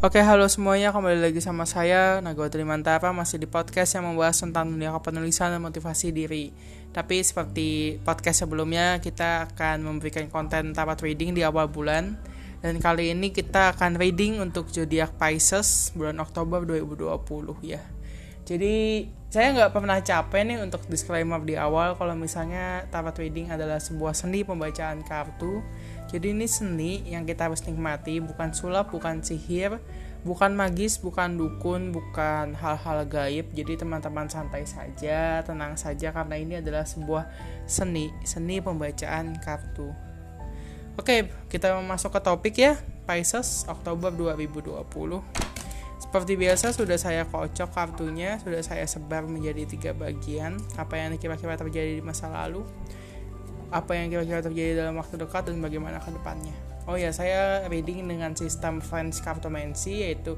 Oke, halo semuanya, kembali lagi sama saya, Nago Trimantara, masih di podcast yang membahas tentang dunia kepenulisan dan motivasi diri. Tapi seperti podcast sebelumnya, kita akan memberikan konten tapat reading di awal bulan. Dan kali ini kita akan reading untuk zodiak Pisces bulan Oktober 2020 ya. Jadi saya nggak pernah capek nih untuk disclaimer di awal kalau misalnya tapat reading adalah sebuah seni pembacaan kartu jadi ini seni yang kita harus nikmati, bukan sulap, bukan sihir, bukan magis, bukan dukun, bukan hal-hal gaib. Jadi teman-teman santai saja, tenang saja karena ini adalah sebuah seni, seni pembacaan kartu. Oke, kita masuk ke topik ya. Pisces Oktober 2020. Seperti biasa sudah saya kocok kartunya, sudah saya sebar menjadi tiga bagian. Apa yang kira-kira terjadi di masa lalu, apa yang kira-kira terjadi dalam waktu dekat dan bagaimana ke depannya. Oh ya, saya reading dengan sistem Friends Cartomancy yaitu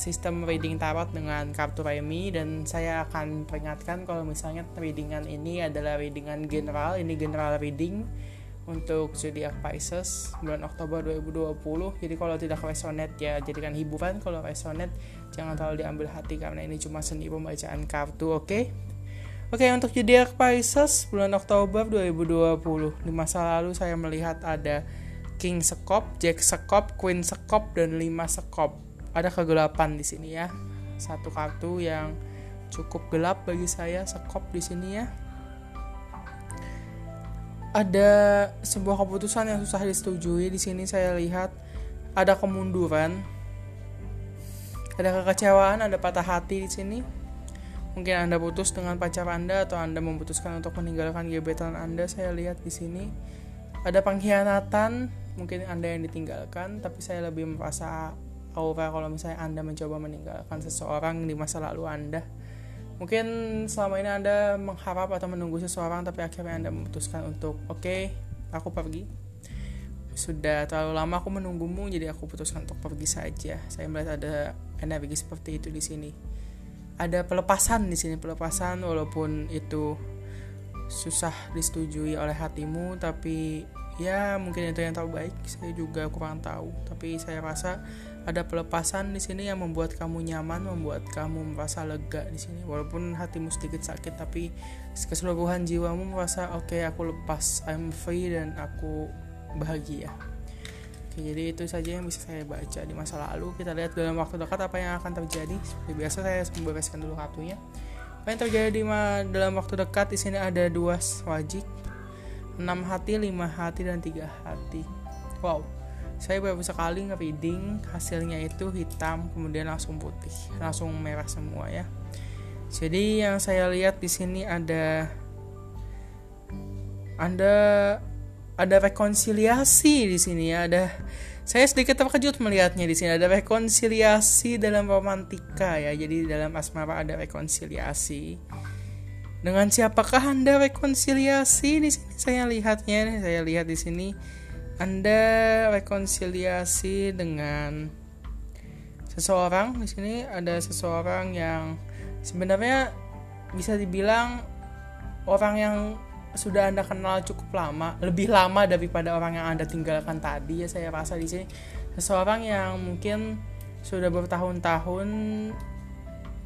sistem reading tarot dengan kartu remi dan saya akan peringatkan kalau misalnya readingan ini adalah readingan general, ini general reading untuk zodiak Pisces bulan Oktober 2020. Jadi kalau tidak resonate ya jadikan hiburan, kalau resonate jangan terlalu diambil hati karena ini cuma seni pembacaan kartu, oke? Okay? Oke, untuk zodiak Pisces bulan Oktober 2020. Di masa lalu saya melihat ada King Sekop, Jack Sekop, Queen Sekop, dan 5 Sekop. Ada kegelapan di sini ya. Satu kartu yang cukup gelap bagi saya Sekop di sini ya. Ada sebuah keputusan yang susah disetujui di sini saya lihat ada kemunduran. Ada kekecewaan, ada patah hati di sini Mungkin Anda putus dengan pacar Anda atau Anda memutuskan untuk meninggalkan gebetan Anda. Saya lihat di sini ada pengkhianatan, mungkin Anda yang ditinggalkan, tapi saya lebih merasa aura kalau misalnya Anda mencoba meninggalkan seseorang di masa lalu Anda. Mungkin selama ini Anda mengharap atau menunggu seseorang tapi akhirnya Anda memutuskan untuk oke, okay, aku pergi. Sudah terlalu lama aku menunggumu jadi aku putuskan untuk pergi saja. Saya melihat ada energi seperti itu di sini ada pelepasan di sini pelepasan walaupun itu susah disetujui oleh hatimu tapi ya mungkin itu yang terbaik. Saya juga kurang tahu tapi saya rasa ada pelepasan di sini yang membuat kamu nyaman membuat kamu merasa lega di sini. Walaupun hatimu sedikit sakit tapi keseluruhan jiwamu merasa oke okay, aku lepas I'm free dan aku bahagia Oke, jadi itu saja yang bisa saya baca di masa lalu. Kita lihat dalam waktu dekat apa yang akan terjadi. Seperti biasa saya membereskan dulu kartunya. Apa yang terjadi di dalam waktu dekat di sini ada dua wajik, enam hati, lima hati dan tiga hati. Wow, saya baru sekali nge-reading hasilnya itu hitam kemudian langsung putih, langsung merah semua ya. Jadi yang saya lihat di sini ada Anda ada rekonsiliasi di sini ya. Ada saya sedikit terkejut melihatnya di sini. Ada rekonsiliasi dalam romantika ya. Jadi dalam asmara ada rekonsiliasi. Dengan siapakah anda rekonsiliasi? Di sini saya lihatnya saya lihat di sini. Anda rekonsiliasi dengan seseorang. Di sini ada seseorang yang sebenarnya bisa dibilang orang yang sudah Anda kenal cukup lama, lebih lama daripada orang yang Anda tinggalkan tadi ya saya rasa di sini seseorang yang mungkin sudah bertahun-tahun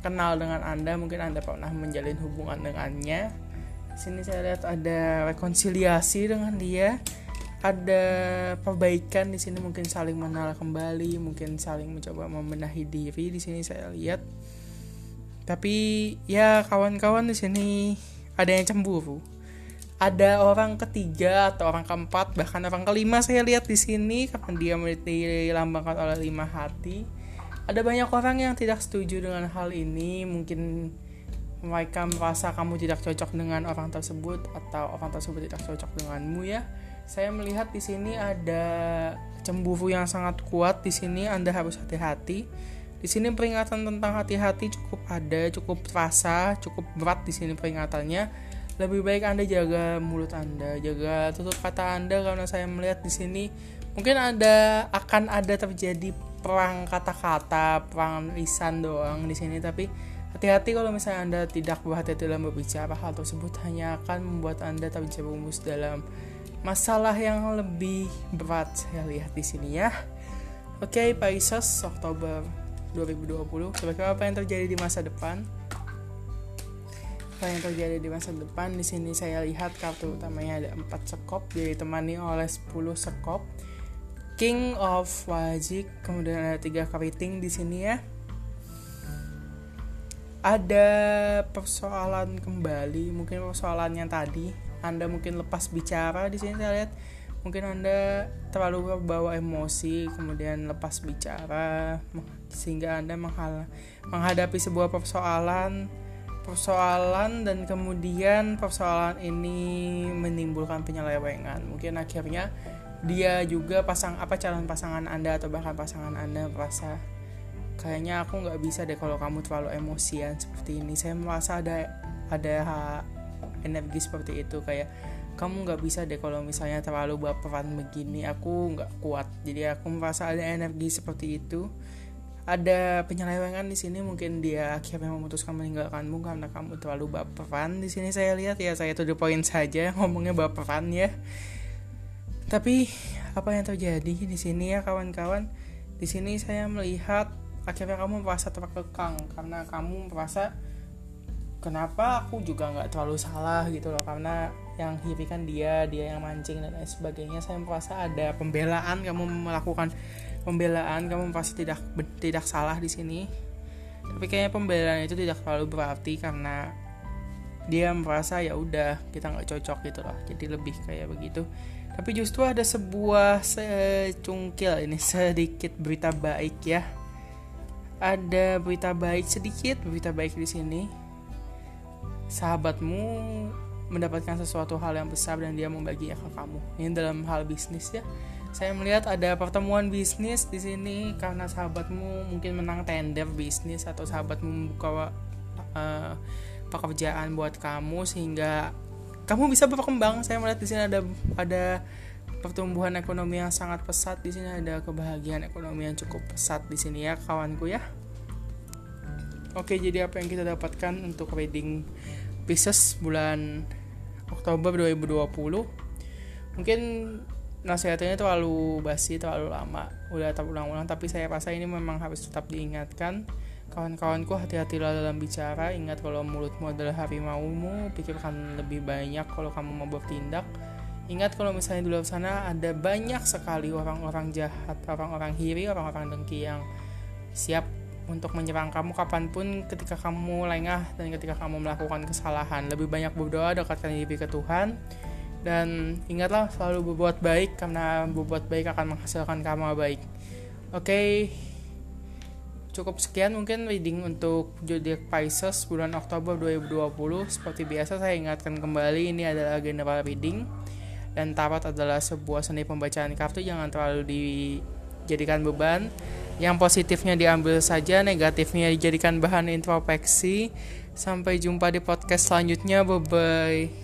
kenal dengan Anda, mungkin Anda pernah menjalin hubungan dengannya. Di sini saya lihat ada rekonsiliasi dengan dia, ada perbaikan di sini mungkin saling mengenal kembali, mungkin saling mencoba membenahi diri di sini saya lihat. Tapi ya kawan-kawan di sini ada yang cemburu ada orang ketiga atau orang keempat bahkan orang kelima saya lihat di sini karena dia dilambangkan oleh lima hati. Ada banyak orang yang tidak setuju dengan hal ini. Mungkin mereka merasa kamu tidak cocok dengan orang tersebut atau orang tersebut tidak cocok denganmu ya. Saya melihat di sini ada cemburu yang sangat kuat. Di sini anda harus hati-hati. Di sini peringatan tentang hati-hati cukup ada cukup terasa cukup berat di sini peringatannya lebih baik Anda jaga mulut Anda, jaga tutup kata Anda karena saya melihat di sini mungkin ada akan ada terjadi perang kata-kata, perang lisan doang di sini tapi hati-hati kalau misalnya Anda tidak berhati-hati dalam berbicara hal tersebut hanya akan membuat Anda terjerumus dalam masalah yang lebih berat saya lihat di sini ya. Oke, okay, Pisces Oktober 2020. Kira-kira apa yang terjadi di masa depan? Apa yang terjadi di masa depan? Di sini saya lihat kartu utamanya ada 4 sekop ditemani oleh 10 sekop. King of Wajik, kemudian ada tiga keriting di sini ya ada persoalan kembali mungkin persoalan yang tadi anda mungkin lepas bicara di sini saya lihat mungkin anda terlalu terbawa emosi kemudian lepas bicara sehingga anda menghadapi sebuah persoalan persoalan dan kemudian persoalan ini menimbulkan penyelewengan. Mungkin akhirnya dia juga pasang apa calon pasangan anda atau bahkan pasangan anda merasa kayaknya aku nggak bisa deh kalau kamu terlalu emosian seperti ini. Saya merasa ada ada energi seperti itu kayak kamu nggak bisa deh kalau misalnya terlalu baperan begini aku nggak kuat. Jadi aku merasa ada energi seperti itu ada penyelewengan di sini mungkin dia akhirnya memutuskan meninggalkanmu karena kamu terlalu baperan. Di sini saya lihat ya saya tuh poin saja ngomongnya baperan ya. Tapi apa yang terjadi di sini ya kawan-kawan? Di sini saya melihat akhirnya kamu merasa terkekang karena kamu merasa kenapa aku juga nggak terlalu salah? gitu loh. Karena yang hiri kan dia dia yang mancing dan lain sebagainya. Saya merasa ada pembelaan kamu melakukan pembelaan kamu merasa tidak tidak salah di sini. Tapi kayaknya pembelaan itu tidak terlalu berarti karena dia merasa ya udah kita nggak cocok gitu loh. Jadi lebih kayak begitu. Tapi justru ada sebuah secungkil ini sedikit berita baik ya. Ada berita baik sedikit berita baik di sini. Sahabatmu mendapatkan sesuatu hal yang besar dan dia membaginya ke kamu. Ini dalam hal bisnis ya saya melihat ada pertemuan bisnis di sini karena sahabatmu mungkin menang tender bisnis atau sahabatmu membuka uh, pekerjaan buat kamu sehingga kamu bisa berkembang. Saya melihat di sini ada ada pertumbuhan ekonomi yang sangat pesat. Di sini ada kebahagiaan ekonomi yang cukup pesat di sini ya kawanku ya. Oke jadi apa yang kita dapatkan untuk reading Pisces bulan Oktober 2020 mungkin nasihatnya terlalu basi terlalu lama. Udah terulang-ulang tapi saya rasa ini memang harus tetap diingatkan. Kawan-kawanku hati-hatilah dalam bicara. Ingat kalau mulutmu adalah harimaumu. Pikirkan lebih banyak kalau kamu mau bertindak. Ingat kalau misalnya di luar sana ada banyak sekali orang-orang jahat, orang-orang hiri, orang-orang dengki yang siap untuk menyerang kamu kapan pun ketika kamu lengah dan ketika kamu melakukan kesalahan. Lebih banyak berdoa, dekatkan diri ke Tuhan. Dan ingatlah selalu berbuat baik karena berbuat baik akan menghasilkan karma baik. Oke, okay. cukup sekian mungkin reading untuk zodiak Pisces bulan Oktober 2020. Seperti biasa saya ingatkan kembali ini adalah general reading dan tarot adalah sebuah seni pembacaan kartu jangan terlalu dijadikan beban yang positifnya diambil saja negatifnya dijadikan bahan introspeksi sampai jumpa di podcast selanjutnya bye bye